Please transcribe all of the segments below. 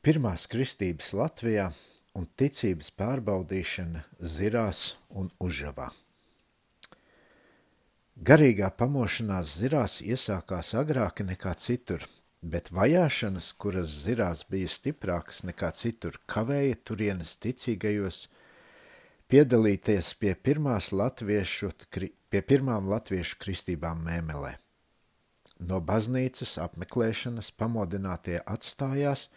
Pirmās kristības Latvijā un ticības pārbaudīšana zirās un užavā. Garīgā pamošanās zirās iesākās agrāk nekā citur, bet vajāšanas, kuras zirās bija stiprākas nekā citur, kavēja turienes ticīgajos piedalīties pie, latviešu, pie pirmām latviešu kristībām mēmelē. No baznīcas apmeklēšanas pamodinātie atstājās,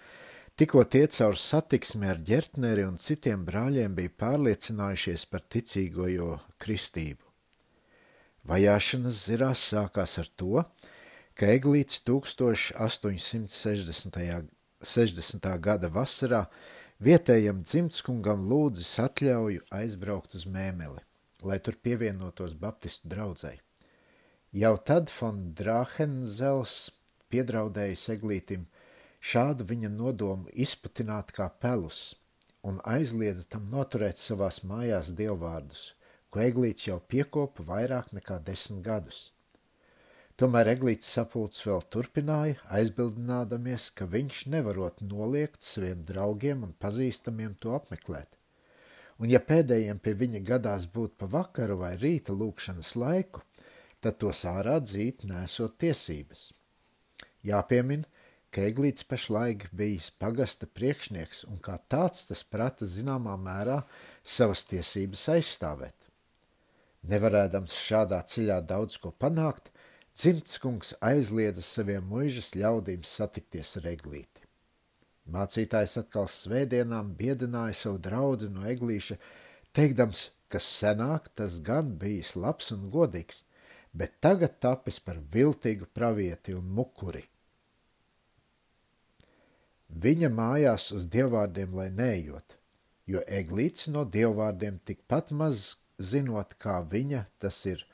Tikko tie caur satiksmi ar ģertneri un citiem brāļiem bija pārliecinājušies par ticīgojo kristību. Vajāšanas zirās sākās ar to, ka Eglīts 1860. 60. gada vasarā vietējam dzimtskungam lūdzis atļauju aizbraukt uz mēmeli, lai tur pievienotos baptistu draudzai. Jau tad von Drāhenzels piedraudējis Eglītim – Šādu viņa nodomu izpatināt kā pelus un aizliedza tam noturēt savās mājās dievvvārdus, ko Eglīts jau piekopa vairāk nekā desmit gadus. Tomēr Eglīts sapulcs vēl turpināja, aizbildinādamies, ka viņš nevarot noliegt saviem draugiem un pazīstamiem to apmeklēt. Un ja pēdējiem pie viņa gadās būt pa vakaru vai rīta lūkšanas laiku, tad tos ārā dzīt nesot tiesības. Jāpiemina, ka Eglīts pašlaik bijis pagasta priekšnieks un kā tāds tas prata zināmā mērā savas tiesības aizstāvēt. Nevarēdams šādā ceļā daudz ko panākt, dzimtskungs aizliedza saviem muižas ļaudīm satikties ar Eglīti. Mācītājs atkal svētdienām biedināja savu draudzi no Eglīša, teikdams, ka senāk tas gan bijis labs un godīgs, bet tagad tapis par viltīgu pravieti un mukuri viņa mājās uz dievvvārdiem, lai neejot, jo eglīts no dievvvārdiem tikpat maz zinot, kā viņa tas ir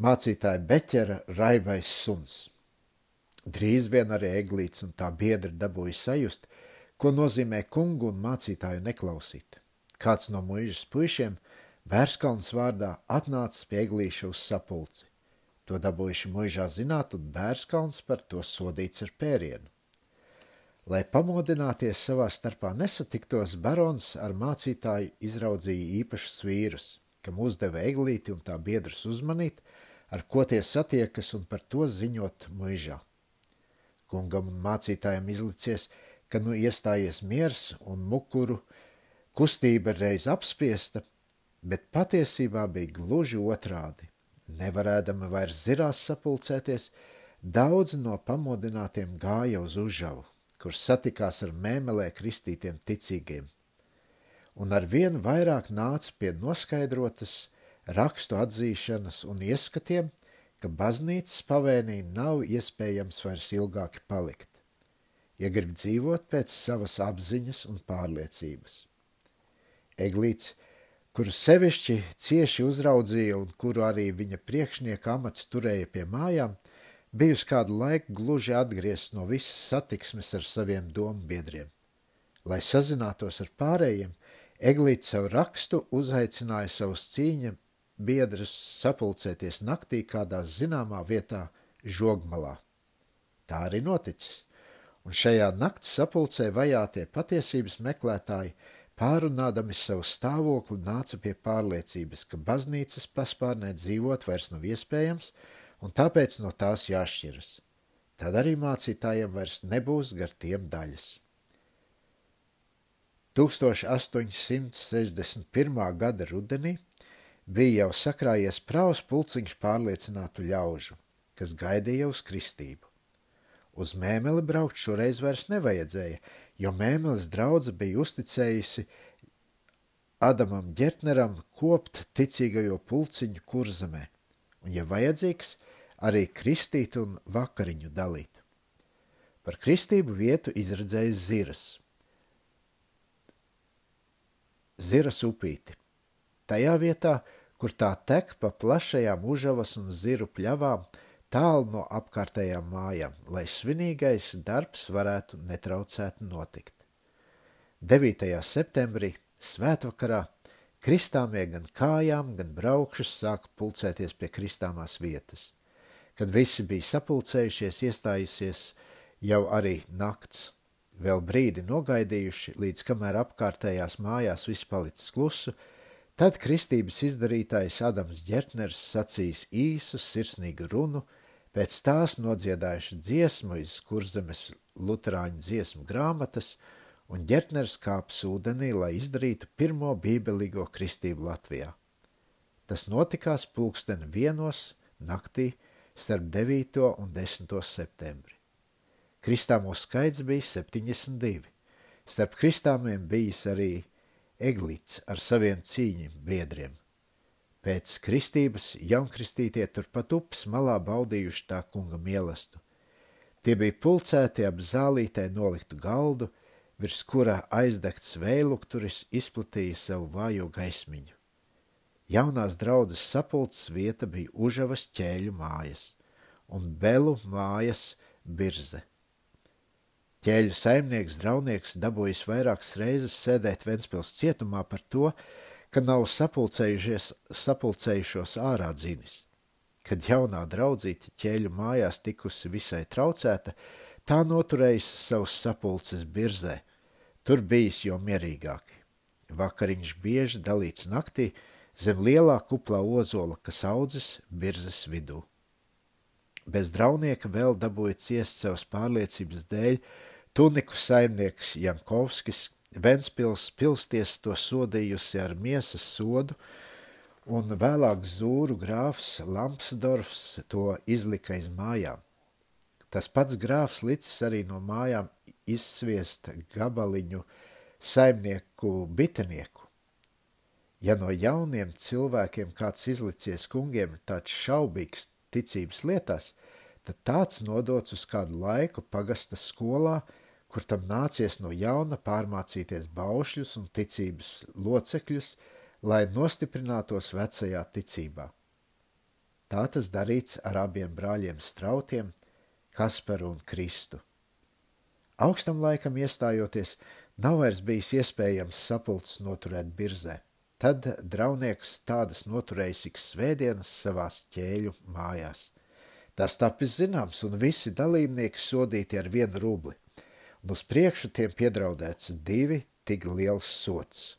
mācītāja beķera raibais suns. Drīz vien arī eglīts un tā biedri dabūja sajust, ko nozīmē kungu un mācītāju neklausīt. Kāds no muižas puišiem Bērskalns vārdā atnācis pie eglīša uz sapulci. To dabūjuši muižā zināt, un Bērskalns par to sodīts ar pērienu. Lai pamodināties savā starpā nesatiktos, barons ar mācītāju izraudzīja īpašus vīrus, kam uzdeva eglīti un tā biedrus uzmanīt, ar ko tie satiekas un par to ziņot muižā. Kungam un mācītājiem izlicies, ka nu iestājies miers un mukuru, kustība reiz apspiesta, bet patiesībā bija gluži otrādi. Nevarēdama vairs zirās sapulcēties, daudzi no pamodinātiem gāja uz užavu, kurš satikās ar mēmelē kristītiem ticīgiem, un ar vien vairāk nāca pie noskaidrotas rakstu atzīšanas un ieskatiem, ka baznīcas pavēnī nav iespējams vairs ilgāk palikt, ja grib dzīvot pēc savas apziņas un pārliecības. Eglīts, kuru sevišķi cieši uzraudzīja un kuru arī viņa priekšnieka amats turēja pie mājām, bijusi kādu laiku gluži atgriezts no visas satiksmes ar saviem domu biedriem. Lai sazinātos ar pārējiem, Eglīts savu rakstu uzaicināja savus cīņa biedrus sapulcēties naktī kādā zināmā vietā žogmalā. Tā arī noticis, un šajā nakts sapulcē vajātie patiesības meklētāji pārunādami savu stāvokli nāca pie pārliecības, ka baznīcas paspārnē dzīvot vairs nav iespējams, un tāpēc no tās jāšķiras. Tad arī mācītājiem vairs nebūs gar tiem daļas. 1861. gada rudenī bija jau sakrājies pravs pulciņš pārliecinātu ļaužu, kas gaidīja uz kristību. Uz mēmeli braukt šoreiz vairs nevajadzēja, jo mēmeles draudze bija uzticējusi Adamam Ģertneram kopt ticīgajo pulciņu kurzemē, un, ja vajadzīgs, arī kristīt un vakariņu dalīt. Par kristību vietu izredzēja ziras. Ziras upīti. Tajā vietā, kur tā tek pa plašajām užavas un ziru pļavām, tālu no apkārtējām mājām, lai svinīgais darbs varētu netraucēt notikt. 9. septembrī, svētvakarā, kristāmie gan kājām, gan braukšas sāka pulcēties pie kristāmās vietas – Kad visi bija sapulcējušies, iestājusies jau arī nakts. vēl brīdi nogaidījuši, līdz kamēr apkārtējās mājās viss palicis klusu, tad kristības izdarītājs Adams Ģertners sacīs īsu, sirsnīgu runu, pēc tās nodziedājuši dziesmu iz kurzemes luterāņu dziesmu grāmatas, un Ģertners kāps ūdenī, lai izdarītu pirmo bībelīgo kristību Latvijā. Tas notikās pulksteni vienos naktī starp 9. un 10. septembri. Kristāmo skaits bija 72. Starp kristāmiem bijis arī Eglīts ar saviem cīņu biedriem. Pēc kristības jaunkristītie turpat upes malā baudījuši tā kunga mielastu. Tie bija pulcēti ap zālītē noliktu galdu, virs kurā aizdegts vējlukturis izplatīja savu vājo gaismiņu. Jaunās draudzes sapulces vieta bija Užavas ķēļu mājas un Belu mājas birze. Ķēļu saimnieks draunieks dabūjis vairākas reizes sēdēt Ventspils cietumā par to, ka nav sapulcējušos ārā dzinis. Kad jaunā draudzīte ķēļu mājās tikusi visai traucēta, tā noturējusi savus sapulces birzē. Tur bijis jau mierīgāki. Vakariņš bieži dalīts naktī zem lielā kuplā ozola, kas audzes birzes vidū. Bez draunieka vēl dabūja ciest savas pārliecības dēļ, Tuniku saimnieks Jankovskis, Ventspils pilsties to sodījusi ar miesas sodu, un vēlāk zūru grāfs Lampsdorfs to izlika iz mājām. Tas pats grāfs licis arī no mājām izsviest gabaliņu saimnieku bitenieku. Ja no jauniem cilvēkiem kāds izlicies kungiem tāds šaubīgs ticības lietās, tad tāds nodots uz kādu laiku pagasta skolā, kur tam nācies no jauna pārmācīties baušļus un ticības locekļus, lai nostiprinātos vecajā ticībā. Tā tas darīts ar abiem brāļiem strautiem, Kasparu un Kristu. Augstam laikam iestājoties, nav vairs bijis iespējams sapulces noturēt birzē. Tad draunieks tādas noturējis ik svētdienas savās ķēļu mājās. Tas tapis zināms, un visi dalībnieki sodīti ar vienu rubli un uz priekšu tiem piedraudēts divi tik liels sots.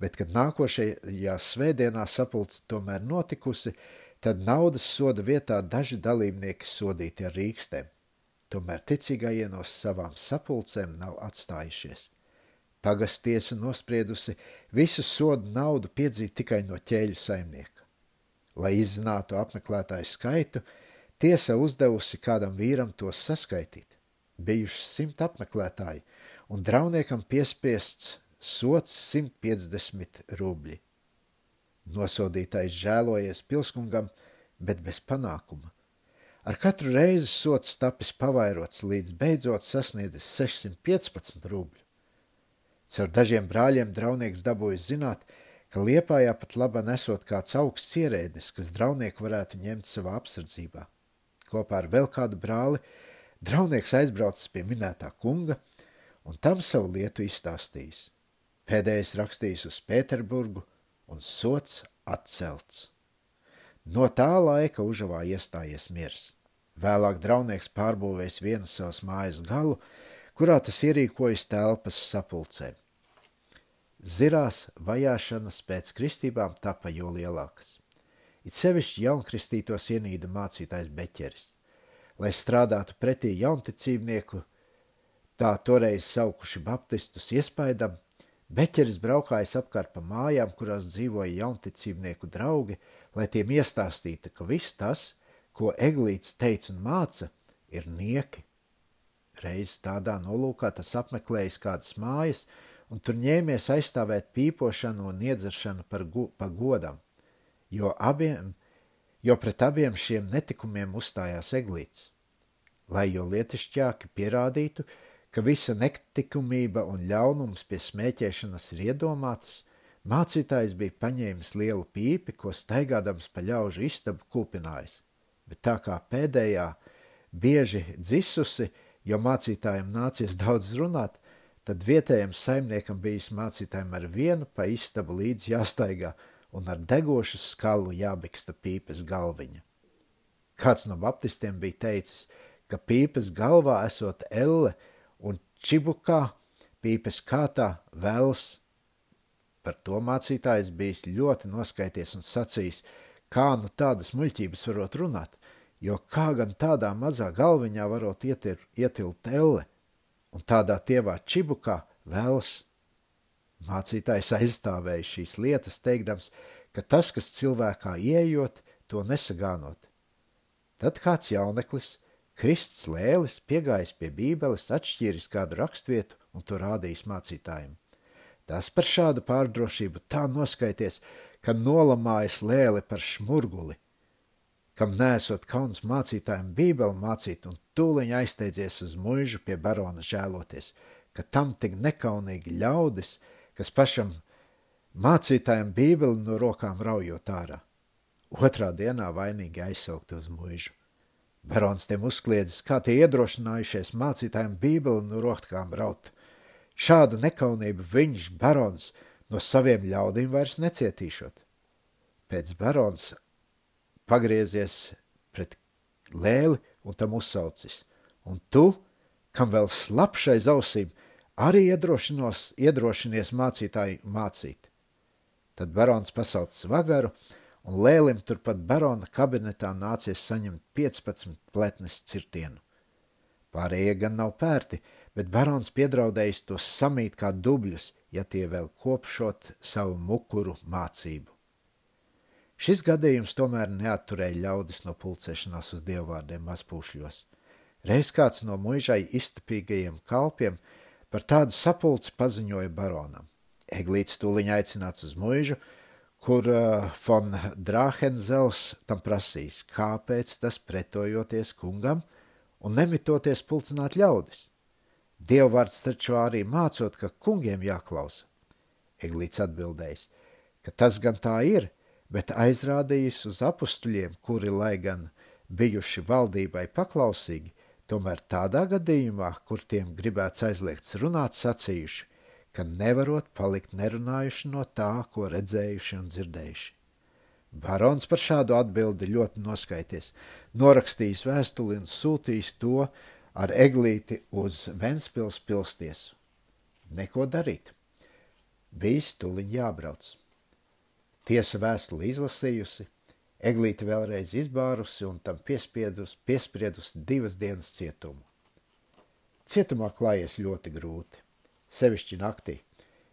Bet, kad nākošajā svētdienā sapulce tomēr notikusi, tad naudas soda vietā daži dalībnieki sodīti ar rīkstēm. Tomēr ticīgajie no savām sapulcēm nav atstājušies. Pagastiesa nospriedusi visu sodu naudu piedzīt tikai no ķēļu saimnieka. Lai izzinātu apmeklētāju skaitu, tiesa uzdevusi kādam vīram tos saskaitīt bijuši simt apmeklētāji, un drauniekam piespiests sots 150 rubļi. Nosodītais žēlojies pilskungam, bet bez panākuma. Ar katru reizi sots tapis pavairots, līdz beidzot sasniedzis 615 rubļu. Caur dažiem brāļiem draunieks dabūja zināt, ka Liepājā pat laba nesot kāds augsts ierēdnis, kas draunieku varētu ņemt savā apsardzībā. Kopā ar vēl kādu brāli Draunieks aizbraucis pie minētā kunga un tam savu lietu izstāstījis. Pēdējais rakstījis uz Pēterburgu un sots atcelts. No tā laika Užavā iestājies miers. Vēlāk draunieks pārbūvējis vienu savas mājas galu, kurā tas ierīkojas telpas sapulcēm. Zirās vajāšanas pēc kristībām tapa jo lielākas. It sevišķi jaunkristītos ienīda mācītājs Beķeris lai strādātu pretī jaunticībnieku, tā toreiz saukuši baptistus iespaidam, Beķeris braukājis apkārt pa mājām, kurās dzīvoja jaunticībnieku draugi, lai tiem iestāstītu, ka viss tas, ko Eglīts teica un māca, ir nieki. Reiz tādā nolūkā tas apmeklējis kādas mājas, un tur ņēmies aizstāvēt pīpošanu un iedzeršanu par, gu, par godam, jo abiem jo pret abiem šiem netikumiem uzstājās eglīts. Lai jo lietišķāki pierādītu, ka visa netikumība un ļaunums pie smēķēšanas ir iedomātas, mācītājs bija paņēmis lielu pīpi, ko staigādams pa ļaužu istabu kūpinājis, bet tā kā pēdējā bieži dzisusi, jo mācītājiem nācies daudz runāt, tad vietējiem saimniekam bijis mācītājiem ar vienu pa istabu līdz jāstaigā, un ar degošu skalu jābiksta pīpes galviņa. Kāds no baptistiem bija teicis, ka pīpes galvā esot elle un čibukā, pīpes kātā, vēls. Par to mācītājs bijis ļoti noskaities un sacījis, kā nu tādas muļķības varot runāt, jo kā gan tādā mazā galviņā varot ietir, ietilpt elle, un tādā tievā čibukā vēls. Mācītājs aizstāvēja šīs lietas, teikdams, ka tas, kas cilvēkā ieejot, to nesagānot. Tad kāds jauneklis, Krists Lēlis, piegājis pie bībeles, atšķīris kādu rakstvietu un to rādījis mācītājiem. Tas par šādu pārdrošību tā noskaities, ka nolamājas lēli par šmurguli, kam nesot kauns mācītājiem bībeli mācīt un tūliņ aizteidzies uz muižu pie barona žēloties, ka tam tik nekaunīgi ļaudis, kas pašam mācītājiem bībeli no rokām raujot ārā. Otrā dienā vainīgi aizsaukt uz muižu. Barons tiem uzkliedzis, kā tie iedrošinājušies mācītājiem bībeli no rokām raut. Šādu nekaunību viņš, barons, no saviem ļaudīm vairs necietīšot. Pēc barons pagriezies pret lēli un tam uzsaucis. Un tu, kam vēl slapšais ausīm, arī iedrošinies mācītāju mācīt. Tad barons pasauc vagaru, un lēlim turpat barona kabinetā nācies saņemt 15 pletnes cirtienu. Pārējie gan nav pērti, bet barons piedraudējis tos samīt kā dubļus, ja tie vēl kopšot savu mukuru mācību. Šis gadījums tomēr neatturēja ļaudis no pulcēšanās uz dievvvārdiem mazpūšļos. Reiz kāds no muižai iztapīgajiem kalpiem par tādu sapulci paziņoja baronam. Eglīts tūliņ aicināts uz muižu, kur uh, von Drāhenzels tam prasīs, kāpēc tas pretojoties kungam – un nemitoties pulcināt ļaudis. Dievvvārds taču arī mācot, ka kungiem jāklausa. Eglīts atbildējis, ka tas gan tā ir, bet aizrādījis uz apustuļiem, kuri, lai gan bijuši valdībai paklausīgi, tomēr tādā gadījumā, kur tiem gribēts aizliegts runāt, sacījuši, ka nevarot palikt nerunājuši no tā, ko redzējuši un dzirdējuši. Barons par šādu atbildi ļoti noskaities, norakstījis vēstuli un sūtījis to ar eglīti uz Ventspils pilstiesu. Neko darīt. Bijis tuliņ jābrauc. Tiesa vēstuli izlasījusi, eglīti vēlreiz izbārusi un tam piespriedusi divas dienas cietumu. Cietumā klājies ļoti grūti, sevišķi naktī,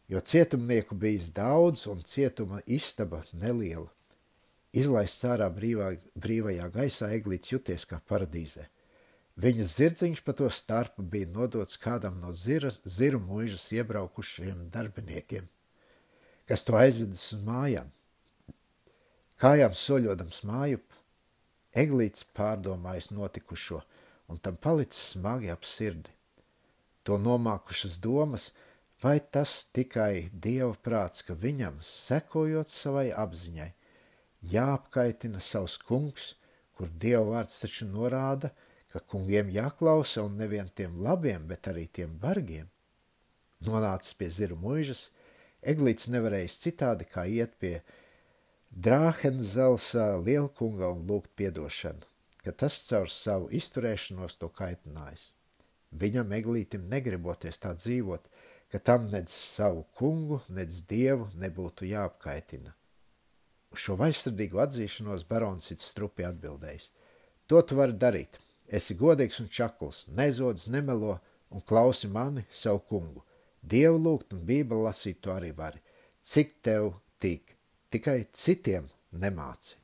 jo cietumnieku bijis daudz un cietuma istaba neliela. Izlaists ārā brīvā, brīvajā gaisā, eglīts juties kā paradīzē. Viņas zirdziņš pa to starpu bija nodots kādam no ziras, ziru mūžas iebraukušiem darbiniekiem, kas to aizvedis uz mājām. Kājām soļodams māju, eglīts pārdomājis notikušo, un tam palicis smagi ap sirdi. To nomākušas domas, vai tas tikai dieva prāts, ka viņam, sekojot savai apziņai, jāapkaitina savs kungs, kur Dieva vārds taču norāda, ka kungiem jāklausa un nevien tiem labiem, bet arī tiem bargiem. Nonācis pie ziru muižas, Eglīts nevarējis citādi kā iet pie Drāhenzelsa lielkunga un lūgt piedošanu, ka tas caur savu izturēšanos to kaitinājis. Viņam Eglītim negriboties tā dzīvot, ka tam nedz savu kungu, nedz dievu nebūtu jāapkaitina. Uz šo vaistardīgu atzīšanos barons it strupi atbildējis. To tu vari darīt. Esi godīgs un čakls, nezodz, nemelo un klausi mani, savu kungu. Dievu lūgt un bībeli lasīt to arī vari. Cik tev tīk, tikai citiem nemāci.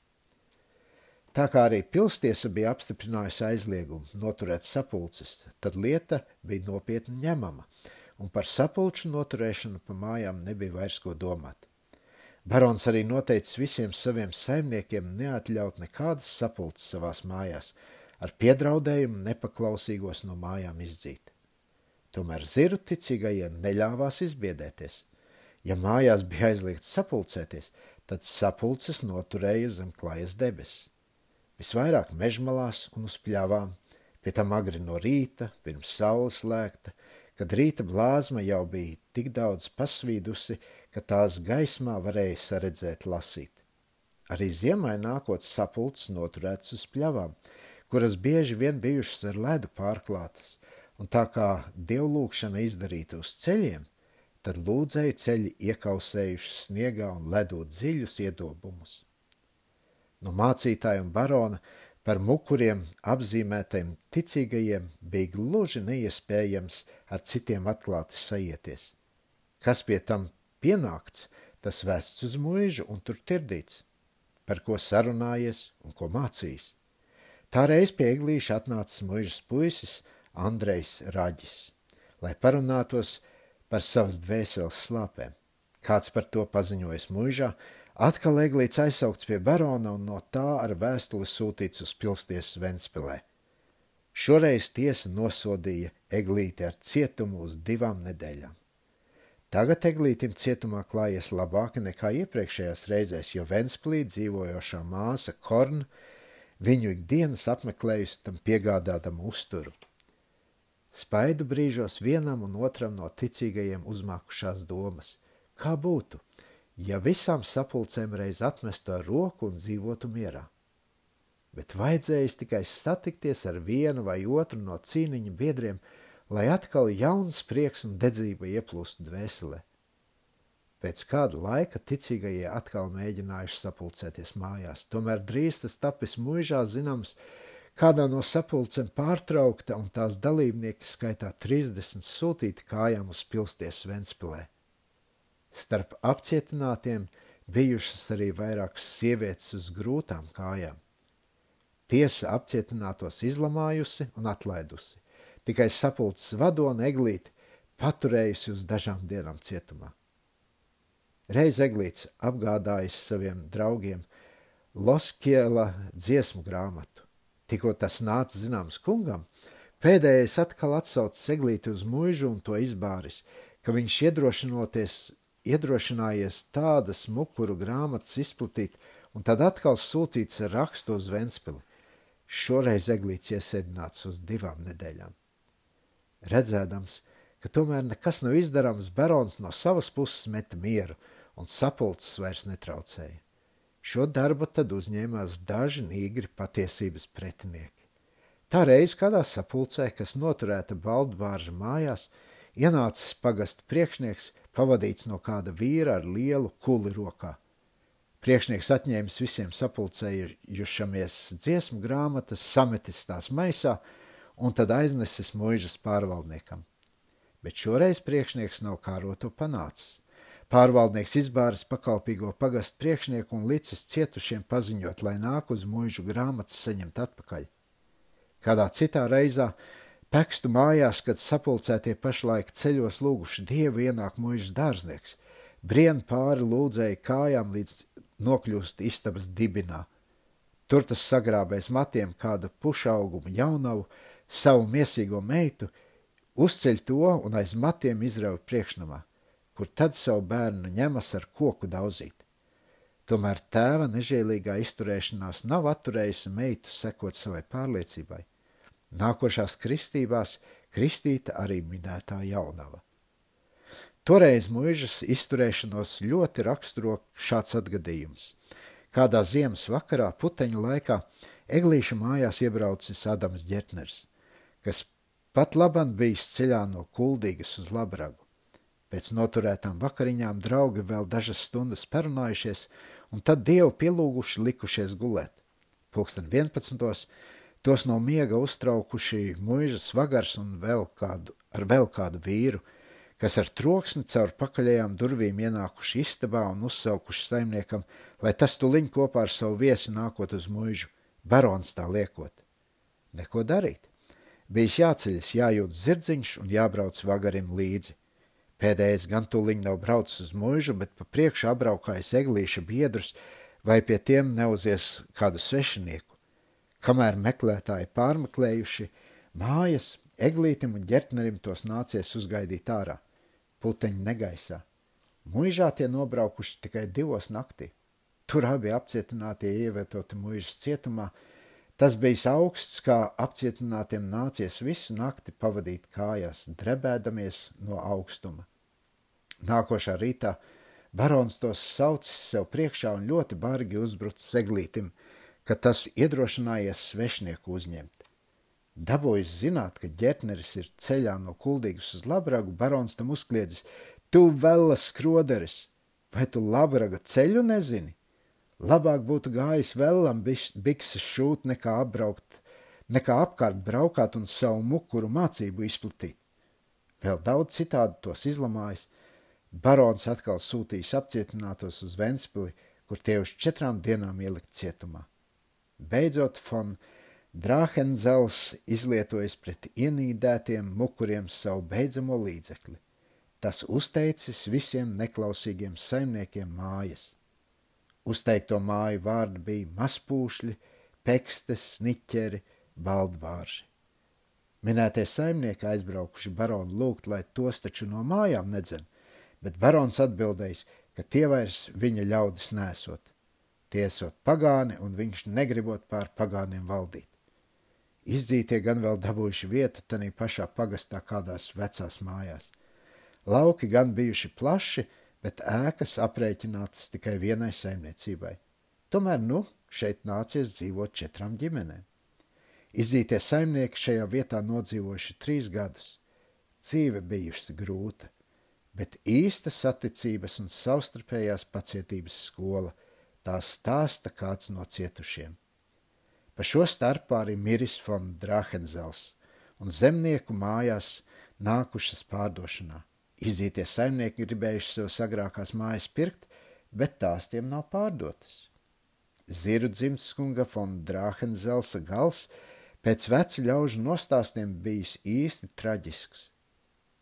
Tā kā arī pilstiesa bija apstiprinājusi aizliegumu noturēt sapulces, tad lieta bija nopietni ņemama, un par sapulču noturēšanu pa mājām nebija vairs ko domāt. Barons arī noteicis visiem saviem saimniekiem neatļaut nekādas sapulces savās mājās, ar piedraudējumu nepaklausīgos no mājām izdzīt. Tomēr ziru ticīgajie neļāvās izbiedēties. Ja mājās bija aizliegts sapulcēties, tad sapulces noturēja zem klājas debesis. Visvairāk mežmalās un uz pļavām, pie tam agri no rīta, pirms saules lēkta, kad rīta blāzma jau bija tik daudz pasvīdusi, ka tās gaismā varēja saredzēt lasīt. Arī ziemai nākot sapulces noturētas uz pļavām, kuras bieži vien bijušas ar ledu pārklātas, un tā kā dievlūkšana izdarīta uz ceļiem, tad lūdzēju ceļi iekausējuši sniegā un ledot dziļus iedobumus. No mācītāja un barona par mukuriem apzīmētajiem ticīgajiem bija gluži neiespējams ar citiem atklāti sajieties. Kas pie tam pienākts, tas vests uz mūžu un tur tirdīts, par ko sarunājies un ko mācījis. Tā reiz pie eglīša atnācis mūžas puisis Andrejs Raģis, lai parunātos par savas dvēseles slāpēm. Kāds par to paziņojas mūžā, atkal eglīts aizsaukts pie barona un no tā ar vēstuli sūtīts uz pilsties Ventspilē. Šoreiz tiesa nosodīja eglīti ar cietumu uz divām nedēļām. Tagad eglītim cietumā klājies labāk nekā iepriekšējās reizēs, jo Ventspilī dzīvojošā māsa Korna viņu ikdienas apmeklējusi tam piegādātam uzturu. Spaidu brīžos vienam un otram no ticīgajiem uzmākušās domas. Kā būtu, ja visām sapulcēm reiz atmestu ar roku un dzīvotu mierā? Bet vajadzējis tikai satikties ar vienu vai otru no cīniņa biedriem, lai atkal jauns prieks un dedzība ieplūstu dvēselē. Pēc kāda laika ticīgajie atkal mēģinājuši sapulcēties mājās, tomēr drīz tas tapis muižā zināms, kādā no sapulcēm pārtraukta un tās dalībnieki skaitā 30 sūtīti kājām uz pilsties Ventspilē. Starp apcietinātiem bijušas arī vairākas sievietes uz grūtām kājām. Tiesa apcietinātos izlamājusi un atlaidusi tikai sapulces vadona Eglīti paturējusi uz dažām dienām cietumā. Reiz Eglīts apgādājis saviem draugiem Loskiela dziesmu grāmatu. Tikko tas nāca zināms kungam, pēdējais atkal atsaucis Eglīti uz mūžu un to izbāris, ka viņš iedrošinoties, iedrošinājies tādas mukuru grāmatas izplatīt un tad atkal sūtīts ar rakstu uz Ventspili. Šoreiz Eglīts iesēdināts uz divām nedēļām. Redzēdams, ka tomēr nekas nav izdarāms, barons no savas puses meta mieru un sapulces vairs netraucēja. Šo darbu tad uzņēmās daži nīgri patiesības pretinieki. Tā reiz kādā sapulcē, kas noturēta Baldbārža mājās, ienācis pagast priekšnieks, pavadīts no kāda vīra ar lielu kuli rokā. Priekšnieks atņēmis visiem sapulcējušamies dziesmu grāmatas, sametis tās maisā, un tad aiznesis muižas pārvaldniekam. Bet šoreiz priekšnieks nav kāroto panācis. Pārvaldnieks izbāris pakalpīgo pagastu priekšnieku un licis cietušiem paziņot, lai nāk uz mūžu grāmatas saņemt atpakaļ. Kādā citā reizā pekstu mājās, kad sapulcētie pašlaik ceļos lūguši dievu ienāk mūžas dārznieks, brien pāri lūdzēja kājām līdz nokļūst istabas dibinā. Tur tas sagrābēs matiem kādu pušaugumu jaunavu, savu miesīgo meitu, uzceļ to un aiz matiem izrauj priekšnamā, kur tad savu bērnu ņemas ar koku daudzīt. Tomēr tēva nežēlīgā izturēšanās nav atturējusi meitu sekot savai pārliecībai. Nākošās kristībās kristīta arī minētā jaunava. Toreiz mūžas izturēšanos ļoti raksturo šāds atgadījums. Kādā ziemas vakarā puteņa laikā Eglīša mājās iebraucis Adams Ģertners kas pat labam bijis ceļā no kuldīgas uz labragu. Pēc noturētām vakariņām draugi vēl dažas stundas parunājušies, un tad dievu pielūguši likušies gulēt. Pulksten 11. tos no miega uztraukuši muižas vagars un vēl kādu, ar vēl kādu vīru, kas ar troksni caur pakaļējām durvīm ienākuši istabā un uzsaukuši saimniekam, lai tas tuliņ kopā ar savu viesi nākot uz muižu, barons tā liekot. Neko darīt. Bijis jāceļas, jājūt zirdziņš un jābrauc vagarim līdzi. Pēdējais gan tūliņ nav braucis uz mūžu, bet pa priekšu apbraukājis eglīša biedrus vai pie tiem neuzies kādu svešinieku. Kamēr meklētāji pārmeklējuši mājas, eglītim un ģertnerim tos nācies uzgaidīt ārā, puteņi negaisā. Mūžā tie nobraukuši tikai divos naktī. Tur abi apcietinātie ievietoti mūžas cietumā, Tas bija augsts, kā apcietinātiem nācies visu nakti pavadīt kājās, drebēdamies no augstuma. Nākošā rītā barons tos saucis sev priekšā un ļoti bargi uzbrucis seglītim, ka tas iedrošinājies svešnieku uzņemt. Dabūjis zināt, ka ģērtneris ir ceļā no kuldīgas uz labragu, barons tam uzkliedzis: Tu vēl skroderis, vai tu labraga ceļu nezini? Labāk būtu gājis vēlam bikses šūt nekā apbraukt, nekā apkārt braukāt un savu mukuru mācību izplatīt. Vēl daudz citādi tos izlamājis. Barons atkal sūtījis apcietinātos uz Ventspili, kur tie uz četrām dienām ielikt cietumā. Beidzot, Fon Drāhenzels izlietojas pret ienīdētiem mukuriem savu beidzamo līdzekli. Tas uzteicis visiem neklausīgiem saimniekiem mājas. Uzteikto māju vārdi bija mazpūšļi, pekstes, sniķeri, baldvārži. Minētie saimnieki aizbraukuši baronu lūgt, lai tos taču no mājām nedzen, bet barons atbildējis, ka tie vairs viņa ļaudis nesot. Tie esot pagāni, un viņš negribot pār pagāniem valdīt. Izdzītie gan vēl dabūjuši vietu tanī pašā pagastā kādās vecās mājās. Lauki gan bijuši plaši, bet ēkas aprēķinātas tikai vienai saimniecībai. Tomēr, nu, šeit nācies dzīvot četrām ģimenēm. Izītie saimnieki šajā vietā nodzīvojuši trīs gadus. Dzīve bijusi grūta, bet īsta saticības un savstarpējās pacietības skola tā stāsta kāds no cietušiem. Pa šo starpā arī miris von Drahenzels un zemnieku mājās nākušas pārdošanā. Izītie saimnieki gribējuši sev sagrākās mājas pirkt, bet tās tiem nav pārdotas. Ziru dzimtskunga von Drāhenzelsa gals pēc vecu ļaužu nostāstiem bijis īsti traģisks.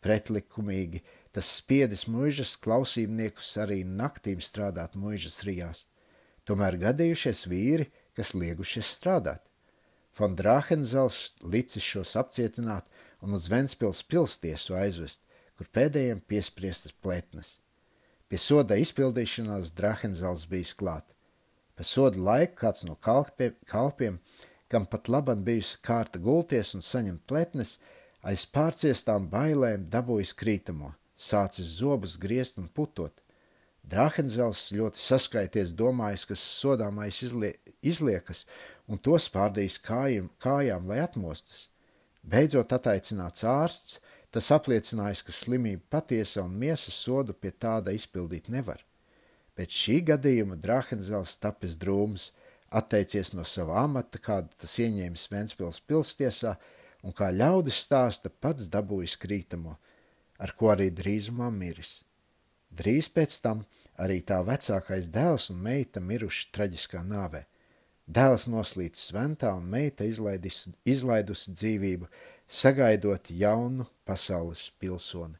Pretlikumīgi tas spiedis muižas klausībniekus arī naktīm strādāt muižas rijās. Tomēr gadījušies vīri, kas liegušies strādāt. Von Drāhenzels licis šos apcietināt un uz Ventspils pilstiesu aizvest, kur pēdējiem piespriestas pletnes. Pie soda izpildīšanās Drahenzals bija klāt. Pa soda laiku kāds no kalpie, kalpiem, kam pat laban bijusi kārta gulties un saņemt pletnes, aiz pārciestām bailēm dabūjis krītamo, sācis zobus griezt un putot. Drahenzels ļoti saskaities domājis, ka sodāmais izlie, izliekas un to spārdījis kājām, kājām, lai atmostas. Beidzot ataicināts ārsts, Tas apliecinājis, ka slimība patiesa un miesas sodu pie tāda izpildīt nevar. Pēc šī gadījuma Drāhenzels tapis drūms, atteicies no sava amata, kādu tas ieņēmis Ventspils pilstiesā, un kā ļaudis stāsta, pats dabūjis krītamo, ar ko arī drīzumā miris. Drīz pēc tam arī tā vecākais dēls un meita miruši traģiskā nāvē. Dēls noslīts sventā un meita izlaidis, izlaidusi dzīvību, sagaidot jaunu pasaules pilsoni.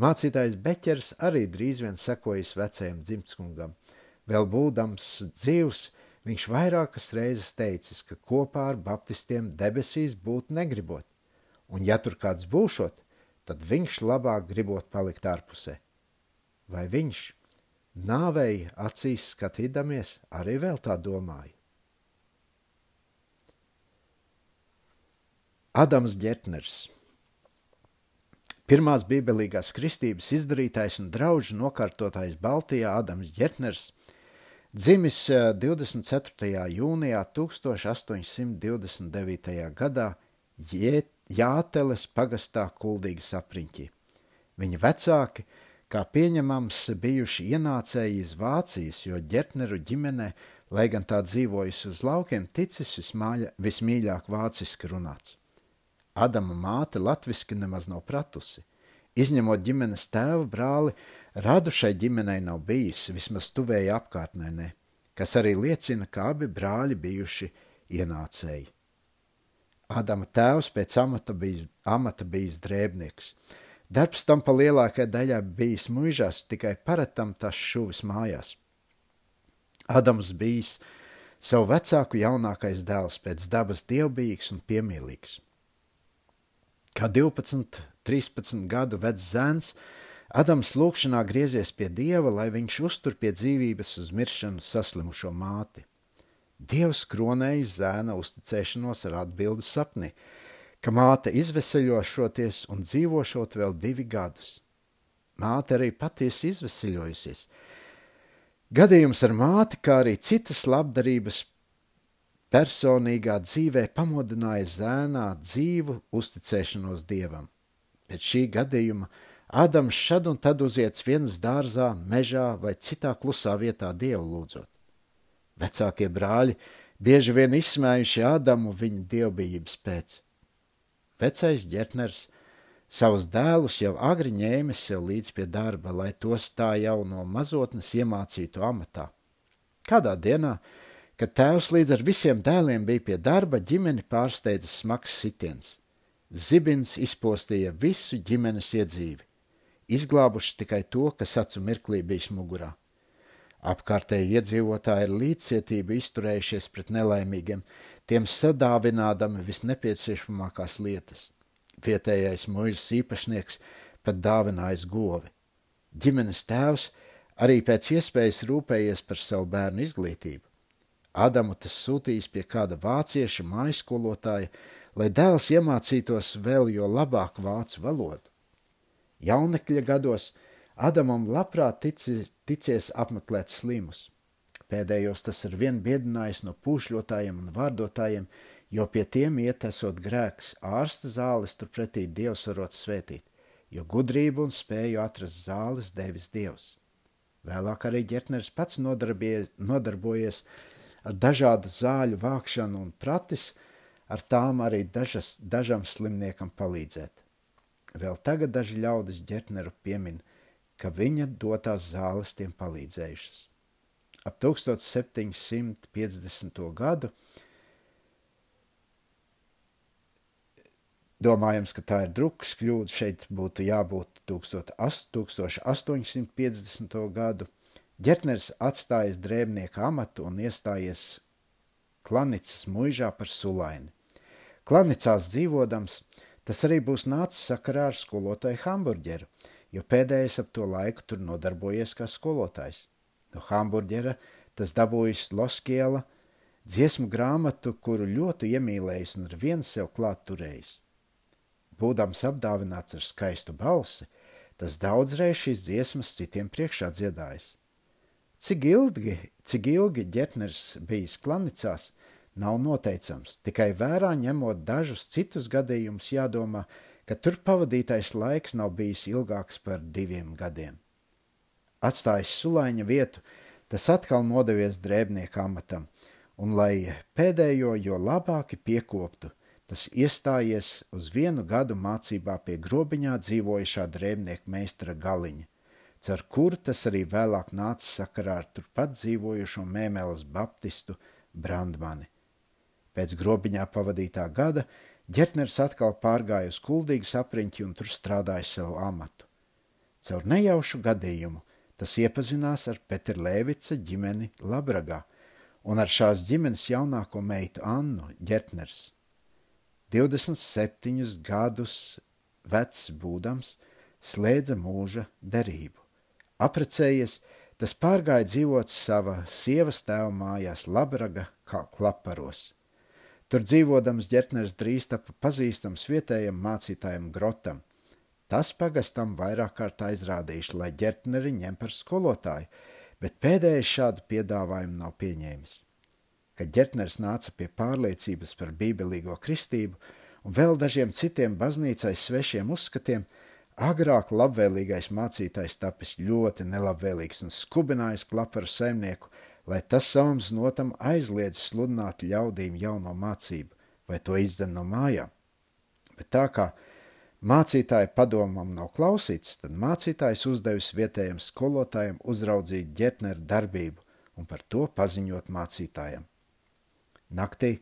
Mācītājs Beķers arī drīz vien sekojis vecajam dzimtskungam. Vēl būdams dzīvs, viņš vairākas reizes teicis, ka kopā ar baptistiem debesīs būt negribot, un ja tur kāds būšot, tad viņš labāk gribot palikt ārpusē. Vai viņš, nāvēji acīs skatīdamies, arī vēl tā domāja? Adams Getners. Pirmās bībelīgās kristības izdarītājs un draugu nokārtotājs Baltijā Adams Getners dzimis 24. Eh, jūnijā 1829. gadā Jāteles pagastā kuldīgas apriņķī. Viņa vecāki, kā pieņemams, bijuši ienācēji iz Vācijas, jo Getneru ģimene, lai gan tā dzīvojusi uz laukiem, ticis vismāļa, vismīļāk vāciski runāts. Adama māte latviski nemaz nav pratusi. Izņemot ģimenes tēva brāli, radu šai ģimenei nav bijis, vismaz tuvēja apkārtnē ne, kas arī liecina, ka abi brāļi bijuši ienācēji. Adama tēvs pēc amata bijis, amata bijis drēbnieks. Darbs tam pa lielākajai daļai bijis muižās, tikai paretam tas šuvis mājās. Adams bijis savu vecāku jaunākais dēls, pēc dabas dievbijīgs un piemīlīgs. Kā 12, 13 gadu vecs zēns, Adams lūkšanā griezies pie Dieva, lai viņš uztur pie dzīvības uz miršanu saslimušo māti. Dievs kronēja zēna uzticēšanos ar atbildi sapni, ka māte izveseļošoties un dzīvošot vēl divi gadus. Māte arī patiesi izveseļojusies. Gadījums ar māti, kā arī citas labdarības personīgā dzīvē pamodināja zēnā dzīvu uzticēšanos dievam. Pēc šī gadījuma Ādams šad un tad uziets viens dārzā, mežā vai citā klusā vietā dievu lūdzot. Vecākie brāļi bieži vien izsmējuši Ādamu viņa dievbijības pēc. Vecais ģertners savus dēlus jau agri ņēmis sev līdz pie darba, lai tos tā jau no mazotnes iemācītu amatā. Kādā dienā Kad tēvs līdz ar visiem dēliem bija pie darba, ģimeni pārsteidza smags sitiens. Zibins izpostīja visu ģimenes iedzīvi, izglābuši tikai to, kas acu mirklī bijis mugurā. Apkārtēji iedzīvotāji ar līdzcietību izturējušies pret nelaimīgiem, tiem sadāvinādami visnepieciešamākās lietas. Vietējais mužas īpašnieks pat dāvinājis govi. Ģimenes tēvs arī pēc iespējas rūpējies par savu bērnu izglītību. Adamu tas sūtījis pie kāda vācieša mājskolotāja, lai dēls iemācītos vēl jo labāk vācu valodu. Jaunekļa gados Adamam labprāt ticis, ticies apmeklēt slimus. Pēdējos tas ar vien biedinājis no pūšļotājiem un vārdotājiem, jo pie tiem iet esot grēks, ārsta zāles turpretī Dievs varot svētīt, jo gudrību un spēju atrast zāles devis Dievs. Vēlāk arī ģertneris pats nodarbojies ar dažādu zāļu vākšanu un pratis, ar tām arī dažas, dažam slimniekam palīdzēt. Vēl tagad daži ļaudis ģertneru piemin, ka viņa dotās zāles tiem palīdzējušas. Ap 1750. gadu Domājams, ka tā ir drukas kļūda. Šeit būtu jābūt 1850. gadu. Ģertners atstājis drēbnieka amatu un iestājies Klanicas muižā par sulaini. Klanicās dzīvodams, tas arī būs nācis sakarā ar skolotāju hamburģeru, jo pēdējais ap to laiku tur nodarbojies kā skolotājs. No hamburģera tas dabūjis Loskiela dziesmu grāmatu, kuru ļoti iemīlējis un ar vienu sev klāt turējis. Būdams apdāvināts ar skaistu balsi, tas daudzreiz šīs dziesmas citiem priekšā dziedājis. Cik ilgi, cik ilgi ģetners bijis klanicās, nav noteicams, tikai vērā ņemot dažus citus gadījumus jādomā, ka tur pavadītais laiks nav bijis ilgāks par diviem gadiem. Atstājis sulaiņa vietu, tas atkal nodevies drēbnieka amatam, un, lai pēdējo jo labāki piekoptu, tas iestājies uz vienu gadu mācībā pie grobiņā dzīvojušā drēbnieka meistara Galiņa, caur kuru tas arī vēlāk nāca sakarā ar turpat dzīvojušo mēmeles baptistu Brandmani. Pēc grobiņā pavadītā gada ģertners atkal pārgāja uz kuldīgas apriņķi un tur strādāja savu amatu. Caur nejaušu gadījumu tas iepazinās ar Petra Lēvica ģimeni Labragā un ar šās ģimenes jaunāko meitu Annu ģertners. 27 gadus vecs būdams, slēdza mūža derību. Aprecējies, tas pārgāja dzīvot sava sievas tēva mājās Labraga kā klaparos. Tur dzīvodams ģertners drīz tapa pazīstams vietējam mācītājam Grotam. Tas pagastam vairāk kārt aizrādījuši, lai ģertneri ņem par skolotāju, bet pēdējais šādu piedāvājumu nav pieņēmis. Kad ģertners nāca pie pārliecības par bībelīgo kristību un vēl dažiem citiem baznīcai svešiem uzskatiem, Agrāk labvēlīgais mācītājs tapis ļoti nelabvēlīgs un skubinājis klaparu saimnieku, lai tas savam znotam aizliedz sludināt ļaudīm jauno mācību vai to izdzen no mājām. Bet tā kā mācītāja padomam nav klausīts, tad mācītājs uzdevis vietējiem skolotājiem uzraudzīt ģetneru darbību un par to paziņot mācītājiem. Naktī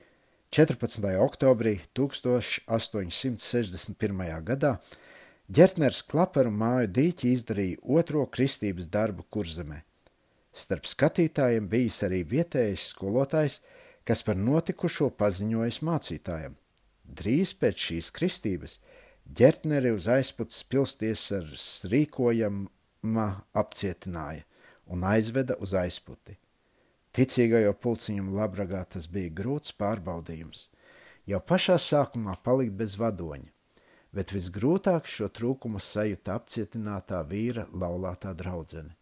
14. oktobrī 1861. gadā Ģertners klaparu māju dīķi izdarīja otro kristības darbu kurzemē. Starp skatītājiem bijis arī vietējais skolotājs, kas par notikušo paziņojis mācītājam. Drīz pēc šīs kristības ģertneri uz aizputas pilsties ar rīkojama apcietināja un aizveda uz aizputi. Ticīgajo pulciņam labragā tas bija grūts pārbaudījums. Jau pašā sākumā palikt bez vadoņa bet visgrūtāk šo trūkumu sajūta apcietinātā vīra laulātā draudzene.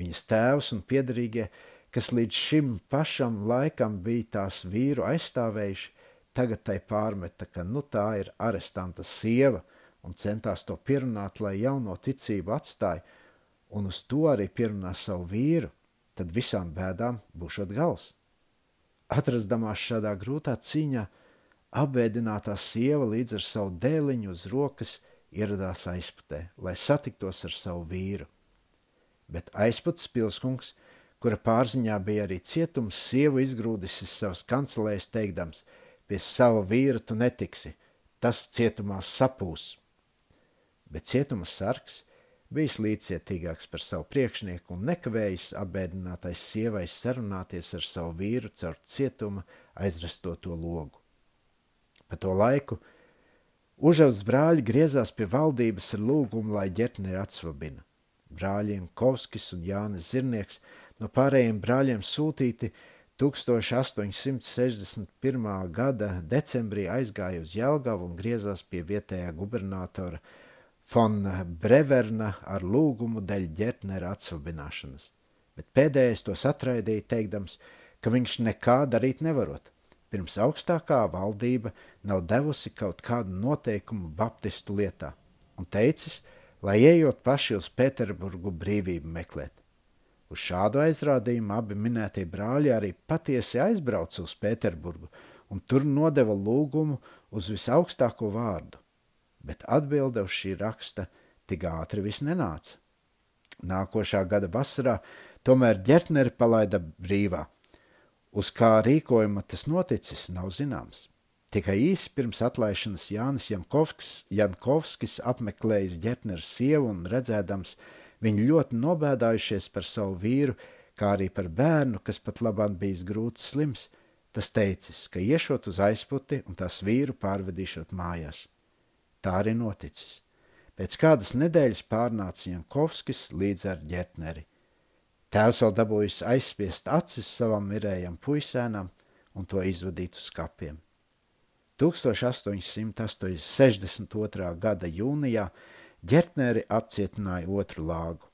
Viņas tēvs un piedarīgie, kas līdz šim pašam laikam bija tās vīru aizstāvējuši, tagad tai pārmeta, ka nu tā ir arestanta sieva un centās to pierunāt, lai jauno ticību atstāja, un uz to arī pierunā savu vīru, tad visām bēdām būšot gals. Atrastamās šādā grūtā cīņā, apbēdinātā sieva līdz ar savu dēliņu uz rokas ieradās aizputē, lai satiktos ar savu vīru. Bet aizputs pilskungs, kura pārziņā bija arī cietums, sievu izgrūdis iz savas kancelēs teikdams, pie sava vīra tu netiksi, tas cietumā sapūs. Bet cietuma sargs bijis līdzcietīgāks par savu priekšnieku un nekavējis apbēdinātais sievai sarunāties ar savu vīru caur cietuma aizrestoto logu. Pa to laiku Užavas brāļi griezās pie valdības ar lūgumu, lai ģetneri atsvabina. Brāļiem Kovskis un Jānis Zirnieks no pārējiem brāļiem sūtīti 1861. gada decembrī aizgāja uz Jelgavu un griezās pie vietējā gubernatora Fon Breverna ar lūgumu dēļ ģetnera atsvabināšanas, bet pēdējais tos atraidīja, teikdams, ka viņš nekā darīt nevarot pirms augstākā valdība nav devusi kaut kādu noteikumu baptistu lietā, un teicis, lai ejot paši uz Pēterburgu brīvību meklēt. Uz šādu aizrādījumu abi minētie brāļi arī patiesi aizbrauca uz Pēterburgu un tur nodeva lūgumu uz visaugstāko vārdu, bet atbilde uz šī raksta tik ātri vis nenāca. Nākošā gada vasarā tomēr ģertneri palaida brīvā – Uz kā rīkojuma tas noticis, nav zināms. Tikai īsi pirms atlaišanas Jānis Jankovskis, Jankovskis apmeklējis ģetneru sievu un redzēdams viņu ļoti nobēdājušies par savu vīru, kā arī par bērnu, kas pat labāk bijis grūts slims, tas teicis, ka iešot uz aizputi un tās vīru pārvedīšot mājās. Tā arī noticis. Pēc kādas nedēļas pārnāca Jankovskis līdz ar ģetneri. Tēvs vēl dabūjis aizspiest acis savam mirējam puisēnam un to izvadīt uz kapiem. 1862. gada jūnijā ģertneri apcietināja otru lāgu.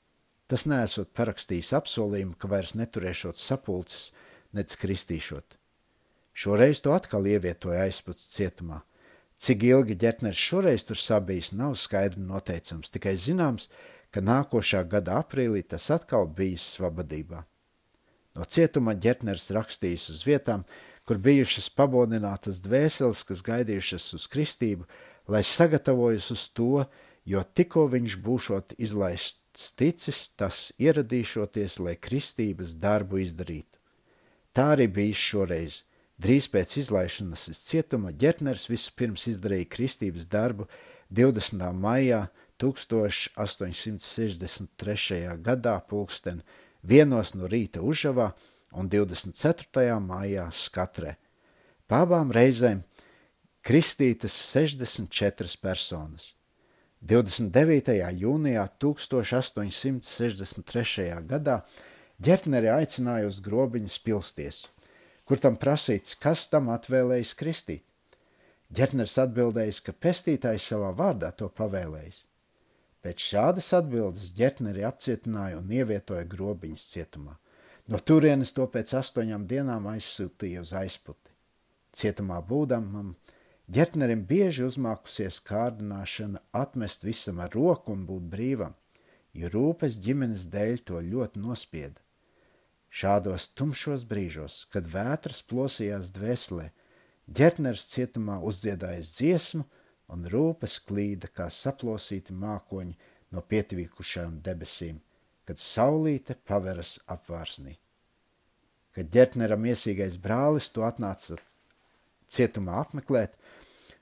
Tas nesot parakstījis apsolījumu, ka vairs neturēšot sapulces, nec kristīšot. Šoreiz to atkal ievietoja aizputs cietumā. Cik ilgi ģertneris šoreiz tur sabijis, nav skaidri noteicams, tikai zināms, ka nākošā gada aprīlī tas atkal bijis svabadībā. No cietuma ģetners rakstījis uz vietām, kur bijušas pabodinātas dvēseles, kas gaidījušas uz kristību, lai sagatavojas uz to, jo tikko viņš būšot izlaists ticis, tas ieradīšoties, lai kristības darbu izdarītu. Tā arī bijis šoreiz. Drīz pēc izlaišanas iz cietuma ģetners vispirms izdarīja kristības darbu 20. maijā 1863. gadā pulksten vienos no rīta Užavā un 24. maijā Skatrē. Pābām reizēm kristītas 64 personas. 29. jūnijā 1863. gadā ģertneri aicināja uz grobiņas pilstiesu, kur tam prasīts, kas tam atvēlējis kristīt. Ģertners atbildējis, ka pestītājs savā vārdā to pavēlējis. Pēc šādas atbildes ģetneri apcietināja un ievietoja grobiņas cietumā. No turienes to pēc astoņām dienām aizsūtīja uz aizputi. Cietumā būdamam ģetnerim bieži uzmākusies kārdināšana atmest visam ar roku un būt brīvam, jo rūpes ģimenes dēļ to ļoti nospieda. Šādos tumšos brīžos, kad vētras plosījās dvēselē, ģetners cietumā uzdziedājis dziesmu un rūpes klīda kā saplosīti mākoņi no pietvīkušajām debesīm, kad saulīte paveras apvārsnī. Kad ģertnera miesīgais brālis to atnāca cietumā apmeklēt,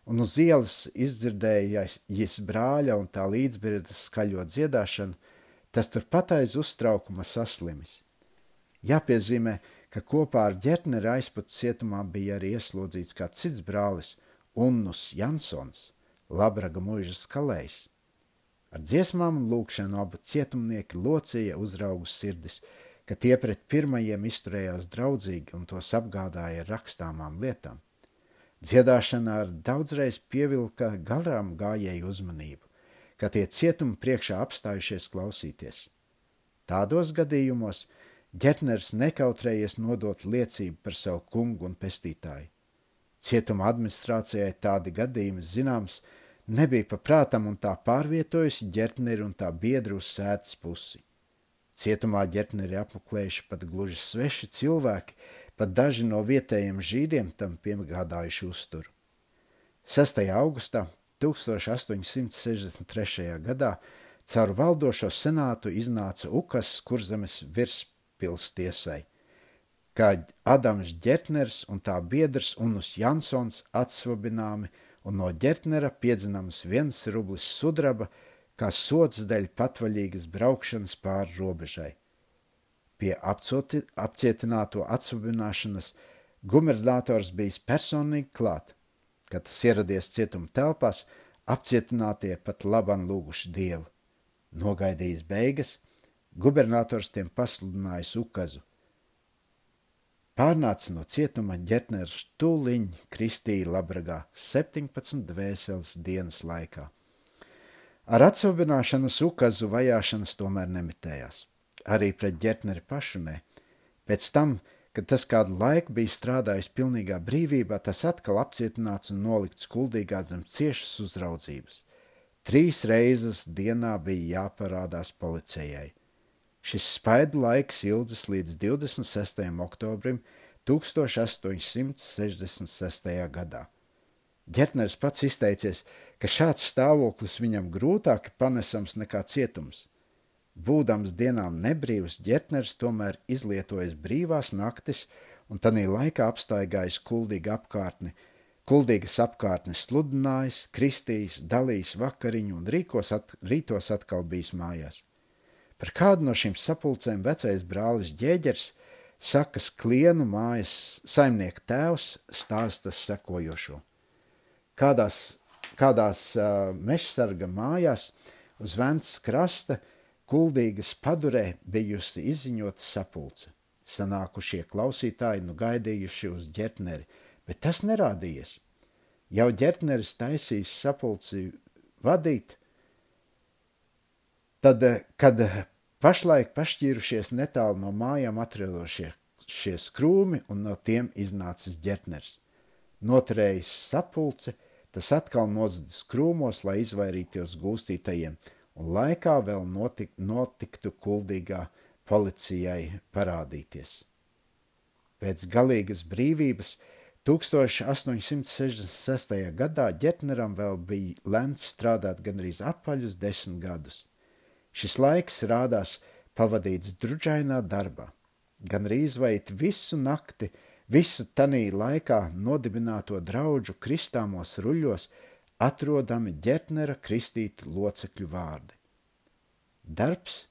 un uz ielas izdzirdēja jis brāļa un tā līdzbirdas skaļo dziedāšanu, tas turpat aiz uztraukuma saslimis. Jāpiezīmē, ka kopā ar ģertneri aizput cietumā bija arī ieslodzīts kāds cits brālis, Unnus Jansons – Labraga mūžas kalējs. Ar dziesmām un lūkšanu abi cietumnieki locīja uzraugu sirdis, ka tie pret pirmajiem izturējās draudzīgi un tos apgādāja ar rakstāmām lietām. Dziedāšana ar daudzreiz pievilka garām gājēju uzmanību, ka tie cietumi priekšā apstājušies klausīties. Tādos gadījumos Ģetners nekautrējies nodot liecību par savu kungu un pestītāju. Cietuma administrācijai tādi gadījumi zināms nebija paprātam un tā pārvietojusi ģertneri un tā biedru uz sētas pusi. Cietumā ģertneri apmeklējuši pat gluži sveši cilvēki, pat daži no vietējiem žīdiem tam piegādājuši uzturu. 6. augustā 1863. gadā caur valdošo senātu iznāca Ukas kurzemes virspils tiesai, kad Adams Ģertners un tā biedrs Unus Jansons atsvabināmi un no Ģertnera piedzināms viens rublis sudraba, kā sots dēļ patvaļīgas braukšanas pāri robežai. Pie apcoti, apcietināto atsvabināšanas gubernators bijis personīgi klāt. Kad tas ieradies cietuma telpās, apcietinātie pat labam lūguši dievu. Nogaidījis beigas, gubernators tiem pasludinājis ukazu. Pārnāca no cietuma ģetners tūliņ kristīja labragā 17 dvēseles dienas laikā. Ar atsvabināšanas ukazu vajāšanas tomēr nemitējās arī pret ģetneri pašu ne. Pēc tam, kad tas kādu laiku bija strādājis pilnīgā brīvībā, tas atkal apcietināts un nolikts kuldīgā zem ciešas uzraudzības. Trīs reizes dienā bija jāparādās policijai. Šis spaidu laiks ilgs līdz 26. oktobrim 1866. gadā. Ģetners pats izteicies, ka šāds stāvoklis viņam grūtāk panesams nekā cietums. Būdams dienām nebrīvs, ģetners tomēr izlietojas brīvās naktis un tanī laikā apstaigājis kuldīgu apkārtni, kuldīgas apkārtnes sludinājis, kristījis, dalījis vakariņu un rīkos at, rītos atkal bijis mājās. Par kādu no šīm sapulcēm vecais brālis ģēģers sakas klienu mājas saimnieka tēvs stāstas sekojošo. Kādās, kādās uh, mežsarga mājās uz Ventas krasta – Kuldīgas padurē bijusi izziņota sapulce. Sanākušie klausītāji nu gaidījuši uz ģertneri, bet tas nerādījies. Jau ģertneris taisīs sapulci vadīt, tad, kad pašlaik pašķīrušies netālu no mājām atrodošie šie skrūmi un no tiem iznācis ģertners. Noturējis sapulci, tas atkal nozadzis krūmos, lai izvairītos gūstītajiem – un laikā vēl notik, notiktu kuldīgā policijai parādīties. Pēc galīgas brīvības 1866. gadā Ģetneram vēl bija lemts strādāt gandrīz apaļus desmit gadus. Šis laiks rādās pavadīts drudžainā darbā, gandrīz vai visu nakti, visu tanī laikā nodibināto draudžu kristāmos ruļos atrodami ģertnera kristītu locekļu vārdi. Darbs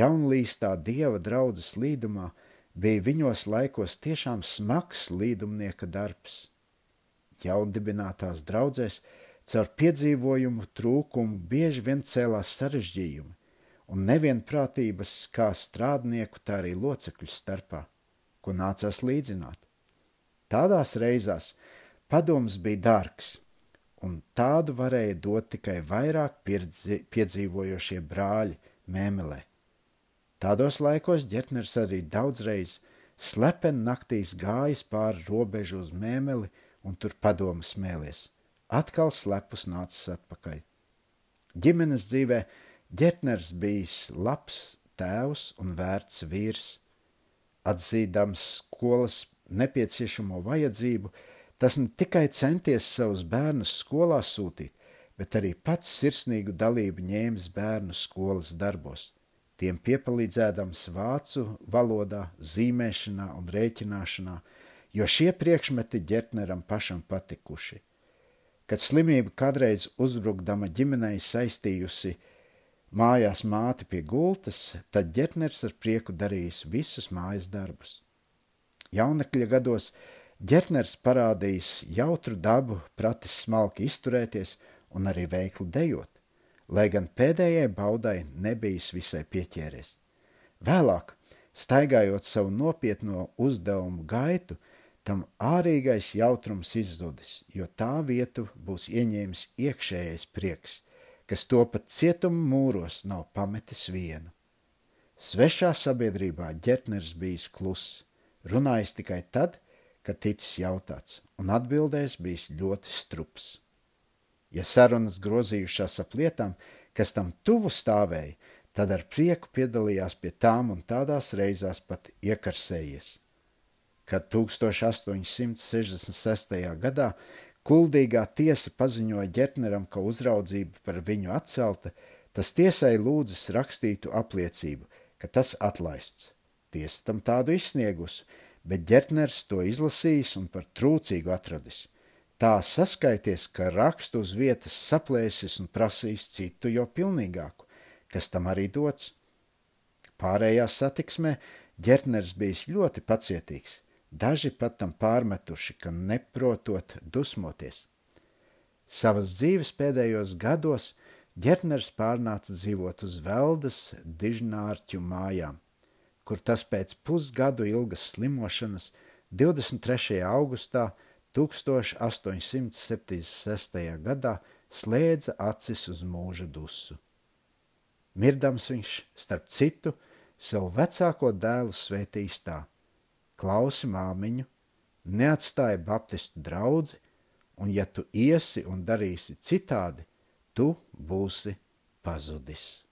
jaunlīstā dieva draudzes līdumā bija viņos laikos tiešām smags līdumnieka darbs. Jaundibinātās draudzēs caur piedzīvojumu trūkumu bieži vien cēlās sarežģījumi un nevienprātības kā strādnieku, tā arī locekļu starpā, ko nācās līdzināt. Tādās reizās padoms bija dārgs – un tādu varēja dot tikai vairāk piedzīvojošie brāļi mēmelē. Tādos laikos ģetners arī daudzreiz slepen naktīs gājis pāri robežu uz mēmeli un tur padomu smēlies. Atkal slepus nācis atpakaļ. Ģimenes dzīvē ģetners bijis labs tēvs un vērts vīrs. Atzīdams skolas nepieciešamo vajadzību, Tas ne tikai centies savus bērnus skolā sūtīt, bet arī pats sirsnīgu dalību ņēmis bērnu skolas darbos, tiem piepalīdzēdams vācu valodā, zīmēšanā un rēķināšanā, jo šie priekšmeti ģertneram pašam patikuši. Kad slimība kādreiz uzbrukdama ģimenei saistījusi mājās māti pie gultas, tad ģertners ar prieku darījis visus mājas darbus. Jaunekļa gados Ģerners parādījis jautru dabu, pratis smalki izturēties un arī veikli dejot, lai gan pēdējai baudai nebijis visai pieķēries. Vēlāk, staigājot savu nopietno uzdevumu gaitu, tam ārīgais jautrums izzudis, jo tā vietu būs ieņēmis iekšējais prieks, kas to pat cietuma mūros nav pametis vienu. Svešā sabiedrībā ģertners bijis kluss, runājis tikai tad, kad ticis jautāts, un atbildējis bijis ļoti strups. Ja sarunas grozījušās ap lietām, kas tam tuvu stāvēja, tad ar prieku piedalījās pie tām un tādās reizās pat iekarsējies. Kad 1866. gadā kuldīgā tiesa paziņoja ģertneram, ka uzraudzība par viņu atcelta, tas tiesai lūdzas rakstītu apliecību, ka tas atlaists. Tiesa tam tādu izsniegusi, bet ģertners to izlasījis un par trūcīgu atradis. Tā saskaities, ka rakstu uz vietas saplēsis un prasījis citu jau pilnīgāku, kas tam arī dots. Pārējā satiksmē ģertners bijis ļoti pacietīgs, daži pat tam pārmetuši, ka neprotot dusmoties. Savas dzīves pēdējos gados ģertners pārnāca dzīvot uz Veldas dižnārķu mājām, kur tas pēc pusgadu ilgas slimošanas 23. augustā 1876. gadā slēdza acis uz mūža dusu. Mirdams viņš, starp citu, savu vecāko dēlu svētīs tā: Klausi māmiņu, neatstāja baptistu draugu, un ja tu iesi un darīsi citādi, tu būsi pazudis.